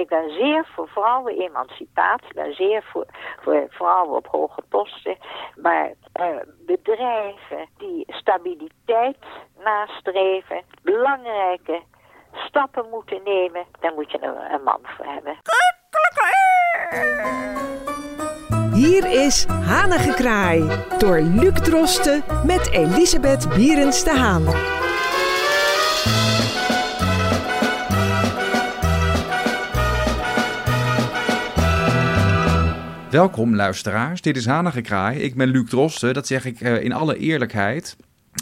Ik ben zeer voor vrouwenemancipatie, ik ben zeer voor, voor vrouwen op hoge posten. Maar uh, bedrijven die stabiliteit nastreven, belangrijke stappen moeten nemen, daar moet je een, een man voor hebben. Hier is Hanengekraai door Luc Drosten met Elisabeth Bierens de Haan. Welkom luisteraars, dit is Hanengekraai. Ik ben Luc Drosten, dat zeg ik uh, in alle eerlijkheid.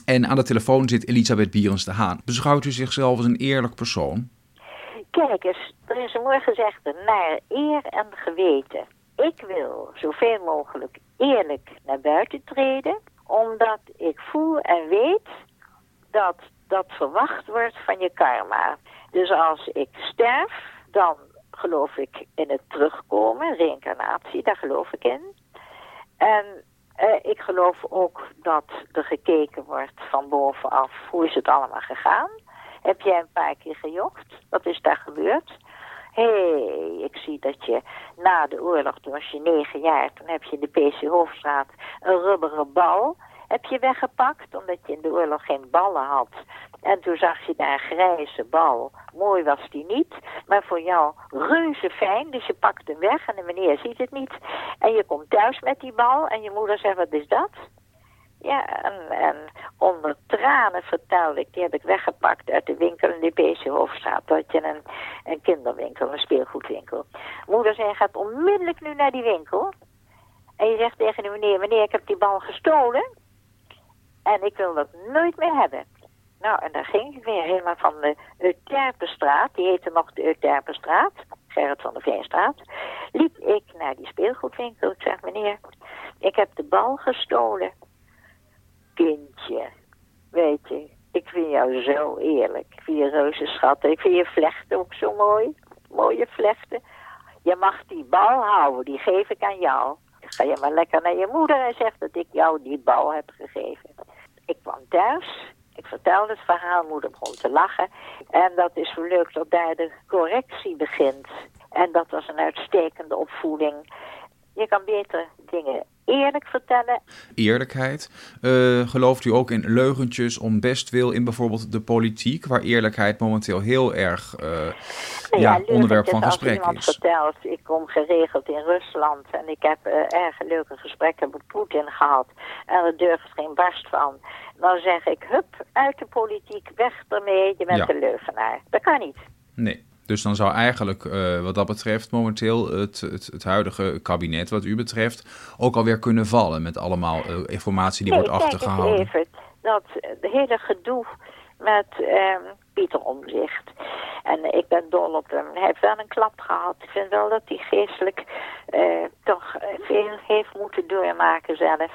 En aan de telefoon zit Elisabeth Bierens de Haan. Beschouwt u zichzelf als een eerlijk persoon? Kijk eens, er is een mooi gezegde, naar eer en geweten. Ik wil zoveel mogelijk eerlijk naar buiten treden, omdat ik voel en weet dat dat verwacht wordt van je karma. Dus als ik sterf, dan geloof ik in het terugkomen, reïncarnatie, daar geloof ik in. En uh, ik geloof ook dat er gekeken wordt van bovenaf, hoe is het allemaal gegaan? Heb jij een paar keer gejocht? Wat is daar gebeurd? Hé, hey, ik zie dat je na de oorlog, toen was je negen jaar, toen heb je in de PC Hoofdstraat een rubberen bal heb je weggepakt, omdat je in de oorlog geen ballen had. En toen zag je daar een grijze bal. Mooi was die niet, maar voor jou reuze fijn. Dus je pakt hem weg en de meneer ziet het niet. En je komt thuis met die bal en je moeder zegt, wat is dat? Ja, en, en onder tranen vertelde ik, die heb ik weggepakt uit de winkel in de PC Hoofdstraat. Dat je een, een kinderwinkel, een speelgoedwinkel. Moeder zei, gaat onmiddellijk nu naar die winkel. En je zegt tegen de meneer, meneer, ik heb die bal gestolen. En ik wil dat nooit meer hebben. Nou, en dan ging ik weer helemaal van de Euterpenstraat, die heette nog de Euterpenstraat, Gerrit van de Veenstraat, liep ik naar die speelgoedwinkel. Ik zeg, meneer, ik heb de bal gestolen. Kindje, weet je, ik vind jou zo eerlijk. Ik vind reuze. Ik vind je vlechten ook zo mooi. Mooie vlechten. Je mag die bal houden, die geef ik aan jou. Ga je maar lekker naar je moeder en zeg dat ik jou die bal heb gegeven. Ik kwam thuis, ik vertelde het verhaal, moeder begon te lachen. En dat is zo leuk dat daar de correctie begint. En dat was een uitstekende opvoeding. Je kan beter dingen eerlijk vertellen. Eerlijkheid. Uh, gelooft u ook in leugentjes om bestwil in bijvoorbeeld de politiek, waar eerlijkheid momenteel heel erg uh, ja, ja onderwerp van gesprek als is? vertelt, ik kom geregeld in Rusland en ik heb uh, erg leuke gesprekken met Poetin gehad en er durft geen barst van. Dan zeg ik, hup, uit de politiek, weg ermee, je bent ja. een leugenaar. Dat kan niet. Nee. Dus dan zou eigenlijk uh, wat dat betreft momenteel het, het, het, huidige kabinet wat u betreft ook alweer kunnen vallen met allemaal uh, informatie die nee, wordt achtergehouden. Even, dat de hele gedoe met um, Pieter Omzicht. En ik ben dol op hem. Hij heeft wel een klap gehad. Ik vind wel dat hij geestelijk toch veel heeft moeten doormaken zelf.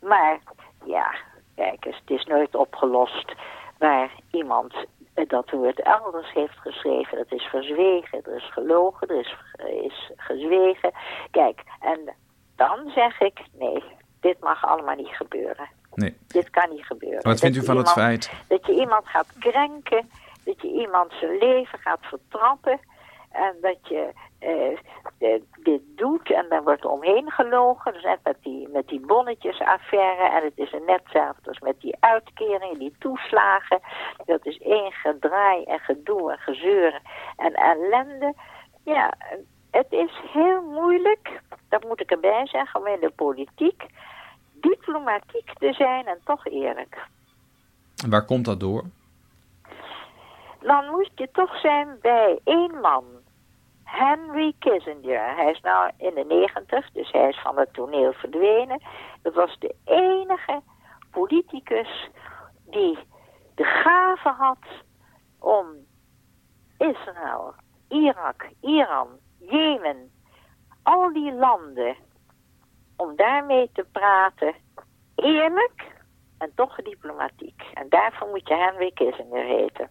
Maar ja, kijk eens, het is nooit opgelost waar iemand dat woord elders heeft geschreven. Dat is verzwegen, er is gelogen, er is, is gezwegen. Kijk, en dan zeg ik, nee, dit mag allemaal niet gebeuren. Nee. Dit kan niet gebeuren. Wat vindt u van iemand, het feit? Dat je iemand gaat krenken, dat je iemand zijn leven gaat vertrappen... En dat je uh, dit doet en dan wordt omheen gelogen. Dus net met die, met die bonnetjesaffaire. En het is net hetzelfde als met die uitkeringen, die toeslagen. Dat is één gedraai en gedoe en gezeur en ellende. Ja, het is heel moeilijk, dat moet ik erbij zeggen, om in de politiek diplomatiek te zijn en toch eerlijk. En waar komt dat door? Dan moet je toch zijn bij één man. Henry Kissinger. Hij is nou in de negentig, dus hij is van het toneel verdwenen. Dat was de enige politicus die de gave had om Israël, Irak, Iran, Jemen, al die landen, om daarmee te praten, eerlijk en toch diplomatiek. En daarvoor moet je Henry Kissinger heten.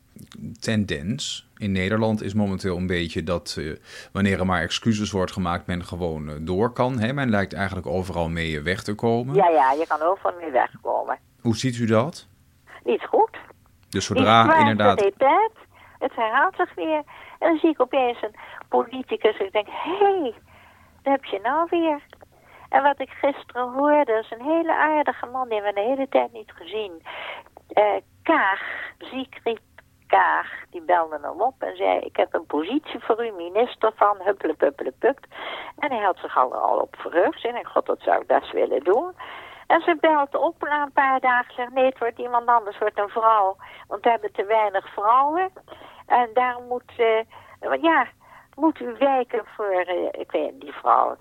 Tendens in Nederland is momenteel een beetje dat uh, wanneer er maar excuses wordt gemaakt, men gewoon uh, door kan. Hè? Men lijkt eigenlijk overal mee weg te komen. Ja, ja, je kan overal mee wegkomen. Hoe ziet u dat? Niet goed. Dus zodra inderdaad... Het, het herhaalt zich weer. En dan zie ik opeens een politicus. Ik denk, hé, hey, daar heb je nou weer. En wat ik gisteren hoorde, is een hele aardige man, die we de hele tijd niet gezien. Uh, Kaag, Ziekriet Kaag, die belde hem op en zei... ik heb een positie voor u, minister van huppelepuppelepup. En hij had zich al, al op verheugd. En ik god, dat zou ik best willen doen. En ze belt op na een paar dagen. Zegt, nee, het wordt iemand anders, het wordt een vrouw. Want we hebben te weinig vrouwen. En daarom moet, uh, ja, moet u wijken voor, uh, ik weet die vrouw...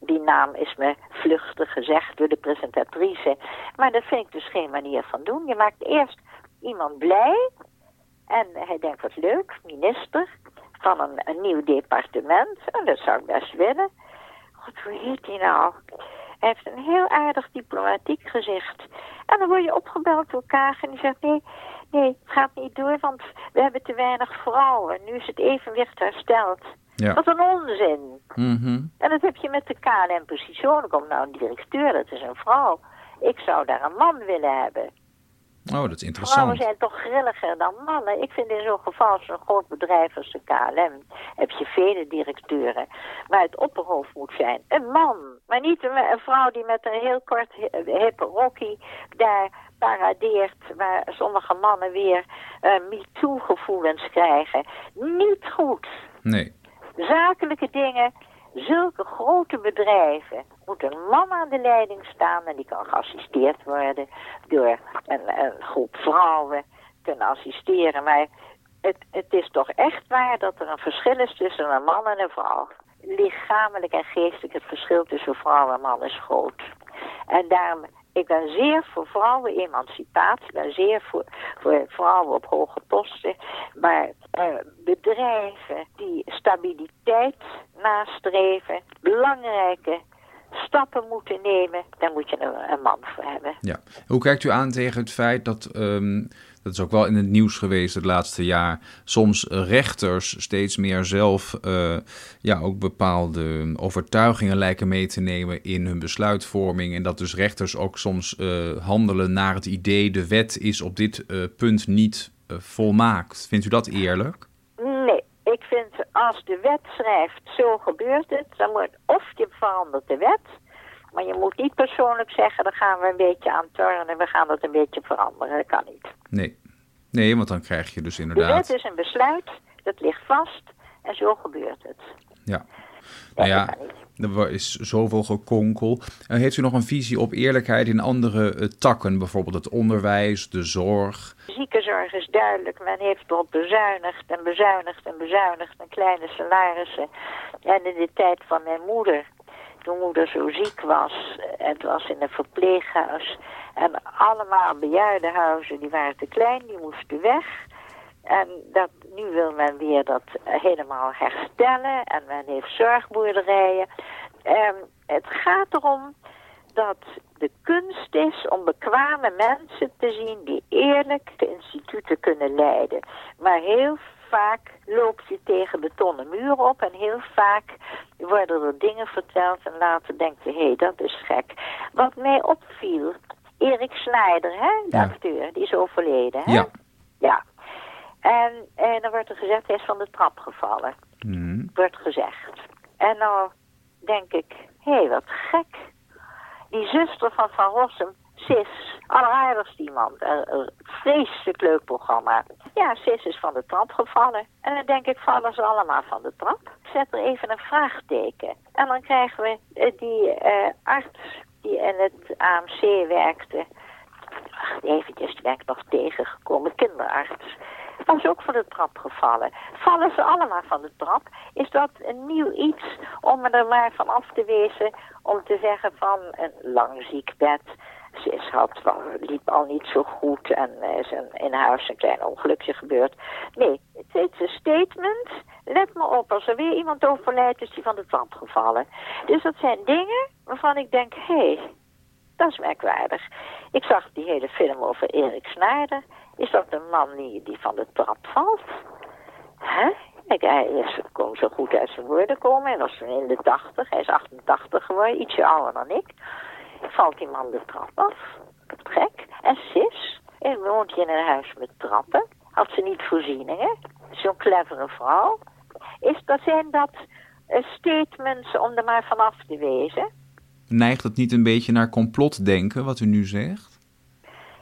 die naam is me vluchtig gezegd door de presentatrice. Maar dat vind ik dus geen manier van doen. Je maakt eerst iemand blij. En hij denkt, wat leuk, minister van een, nieuw departement. En dat zou ik best willen. God, hoe heet hij nou? Hij heeft een heel aardig diplomatiek gezicht. En dan word je opgebeld door Kaag en die zegt... nee, nee, het gaat niet door, want we hebben te weinig vrouwen. Nu is het evenwicht hersteld. Ja. Wat een onzin. Mm En dat heb je met de KLM precies zo. Komt nou een directeur, dat is een vrouw. Ik zou daar een man willen hebben. Oh, dat is interessant. Vrouwen zijn toch grilliger dan mannen. Ik vind in zo'n geval, zo'n groot bedrijf als de KLM, heb je vele directeuren. Maar het opperhoofd moet zijn een man. Maar niet een, vrouw die met een heel kort hippe rokkie daar paradeert, waar sommige mannen weer uh, MeToo-gevoelens krijgen. Niet goed. Nee. Zakelijke dingen zulke grote bedrijven moet een man aan de leiding staan en die kan geassisteerd worden door een, groep vrouwen kunnen assisteren. Maar het, het is toch echt waar dat er een verschil is tussen een man en een vrouw. Lichamelijk en geestelijk het verschil tussen vrouw en man is groot. En daarom ik ben zeer voor vrouwenemancipatie. Ik ben zeer voor, voor vrouwen op hoge posten. Maar uh, bedrijven die stabiliteit nastreven, belangrijke stappen moeten nemen, daar moet je een, een, man voor hebben. Ja. Hoe kijkt u aan tegen het feit dat um, dat is ook wel in het nieuws geweest het laatste jaar, soms rechters steeds meer zelf uh, ja, ook bepaalde overtuigingen lijken mee te nemen in hun besluitvorming. En dat dus rechters ook soms uh, handelen naar het idee de wet is op dit uh, punt niet volmaakt. Vindt u dat eerlijk? Nee, ik vind als de wet schrijft zo gebeurt het, dan wordt of je verandert de wet maar je moet niet persoonlijk zeggen, dan gaan we een beetje aan turnen en we gaan dat een beetje veranderen. Dat kan niet. Nee. nee, want dan krijg je dus inderdaad... De wet is een besluit, dat ligt vast en zo gebeurt het. Ja. Nou ja, er is zoveel gekonkel. Uh, heeft u nog een visie op eerlijkheid in andere uh, takken? Bijvoorbeeld het onderwijs, de zorg? Ziekenzorg is duidelijk. Men heeft erop bezuinigd en bezuinigd en bezuinigd. En kleine salarissen. En in de tijd van mijn moeder toen moeder zo ziek was. Het was in een verpleeghuis. En allemaal bejaardenhuizen, die waren te klein, die moesten weg. En dat, nu wil men weer dat helemaal herstellen. En men heeft zorgboerderijen. En het gaat erom dat de kunst is om bekwame mensen te zien die eerlijk de instituten kunnen leiden. Maar heel vaak loop je tegen betonnen muren op en heel vaak worden er dingen verteld en later denk je, hé, hey, dat is gek. Wat mij opviel, Erik Snijder, hè, de acteur, die is overleden, hè? Ja. Ja. En, en dan wordt er gezegd, hij is van de trap gevallen. Mm. Wordt gezegd. En nou denk ik, hé, hey, wat gek. Die zuster van Van Rossum, Sis, alleraardigst iemand. Een vreselijk leuk programma. Ja, Sis is van de trap gevallen. En dan denk ik, vallen ze allemaal van de trap? Zet er even een vraagteken. En dan krijgen we uh, die uh, arts die in het AMC werkte. Wacht eventjes, die ben ik nog tegengekomen. Kinderarts. Was ook van de trap gevallen. Vallen ze allemaal van de trap? Is dat een nieuw iets om er maar van af te wezen? Om te zeggen van een lang ziekbed ze had, liep al niet zo goed en is in huis een klein ongelukje gebeurd. Nee, het is een statement. Let me op, als er weer iemand overlijdt, is die van de trap gevallen. Dus dat zijn dingen waarvan ik denk, hé, hey, dat is merkwaardig. Ik zag die hele film over Erik Snijder. Is dat een man die, die van de trap valt? Hè? Hij is, kon zo goed uit zijn woorden komen. Hij was in de 80, hij is 88 geworden, ietsje ouder dan ik valt die man de trap af. Gek. En Sis, en woont je in een huis met trappen. Had ze niet voorzieningen. Zo'n clevere vrouw. Is dat, zijn dat eh, statements om er maar vanaf te wezen? Neigt het niet een beetje naar complotdenken, wat u nu zegt?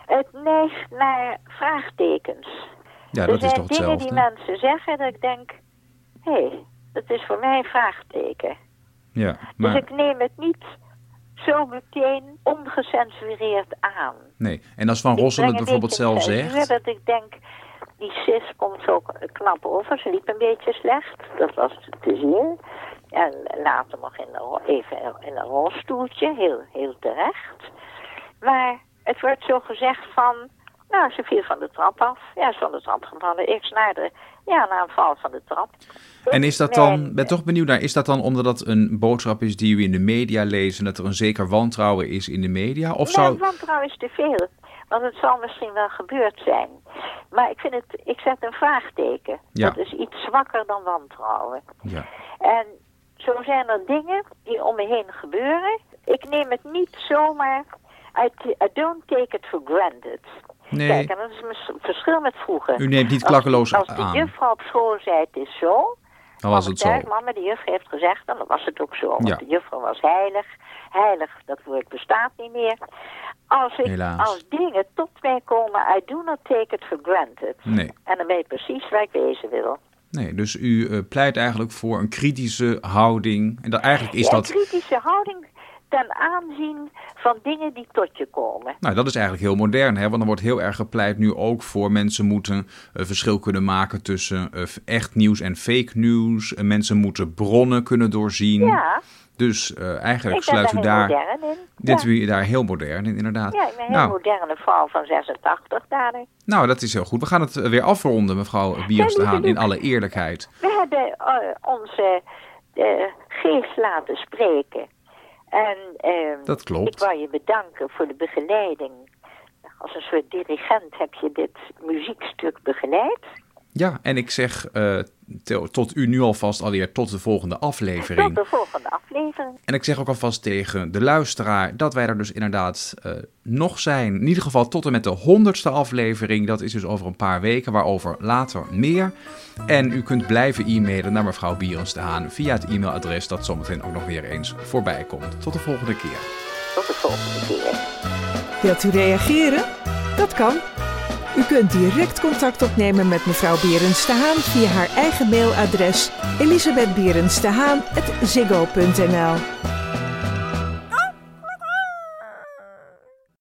Het neigt naar vraagtekens. Ja, dat is toch dingen hetzelfde? die mensen zeggen dat ik denk... Hé, hey, dat is voor mij een vraagteken. Ja, Dus maar ik neem het niet zo meteen ongecensureerd aan. nee. En als Van een bijvoorbeeld zelf zegt... Dat ik denk, die sis komt ook knap over. Ze liep een beetje slecht. Dat was te zien. En later nog in een, even in een rolstoeltje. Heel, heel terecht. Maar het wordt zo gezegd van... Nou, ze viel van de trap af. Ja, ze van de trap gevallen. Ik naar de... Ja, na een val van de trap. En is dat dan, ben toch benieuwd naar, is dat dan omdat dat een boodschap is die u in de media leest en dat er een zeker wantrouwen is in de media? Of Nee, zou... wantrouwen is te veel. Want het zal misschien wel gebeurd zijn. Maar ik vind het, ik zet een vraagteken. Ja. Dat is iets zwakker dan wantrouwen. Ja. En zo zijn er dingen die om me heen gebeuren. Ik neem het niet zomaar. I don't take it for granted. Nee, Kijk, en dat is een verschil met vroeger. u neemt niet klakkeloos Als de aan. juffrouw op school zei het is zo. Dan was het zo. Kijk, mama, de juffrouw heeft gezegd, dan was het ook zo. Want Ja. de juffrouw was heilig. Heilig, dat woord bestaat niet meer. Als, ik, Helaas. als dingen tot mij komen, I do not take it for granted. Nee. En dan ben je precies waar ik wezen wil. Nee, dus u eh, pleit eigenlijk voor een kritische houding. En dat, eigenlijk is Ja, dat... Een kritische houding ten aanzien van dingen die tot je komen. Nou, dat is eigenlijk heel modern, hè? want er wordt heel erg gepleit nu ook voor mensen moeten een verschil kunnen maken tussen eh, echt nieuws en fake nieuws. En mensen moeten bronnen kunnen doorzien. Ja, Dus eh, eigenlijk sluit u daar, in. dit ja. u daar heel modern in, inderdaad. ja, ik ben een heel nou, moderne vrouw van 86 daarin. nou, dat is heel goed. We gaan het eh, weer afronden, mevrouw de Haan, in alle eerlijkheid. We hebben eh, onze eh, geest laten spreken. En ehm, Dat klopt. ik wou je bedanken voor de begeleiding. Als een soort dirigent heb je dit muziekstuk begeleid. Ja, en ik zeg eh, tot u nu alvast alweer tot de volgende Tot aflevering. de volgende aflevering. En ik zeg ook alvast tegen de luisteraar dat wij er dus inderdaad eh, nog zijn. In ieder geval tot en met de honderdste aflevering. Dat is dus over een paar weken, waarover later meer. En u kunt blijven e-mailen naar mevrouw Bierens de Haan via het e-mailadres dat zometeen ook nog weer eens voorbij komt. Tot de volgende keer. Tot de volgende keer. Wilt u reageren? Dat kan. U kunt direct contact opnemen met mevrouw Berends de Haan via haar eigen mailadres elisabethberensdehaan.ziggo.nl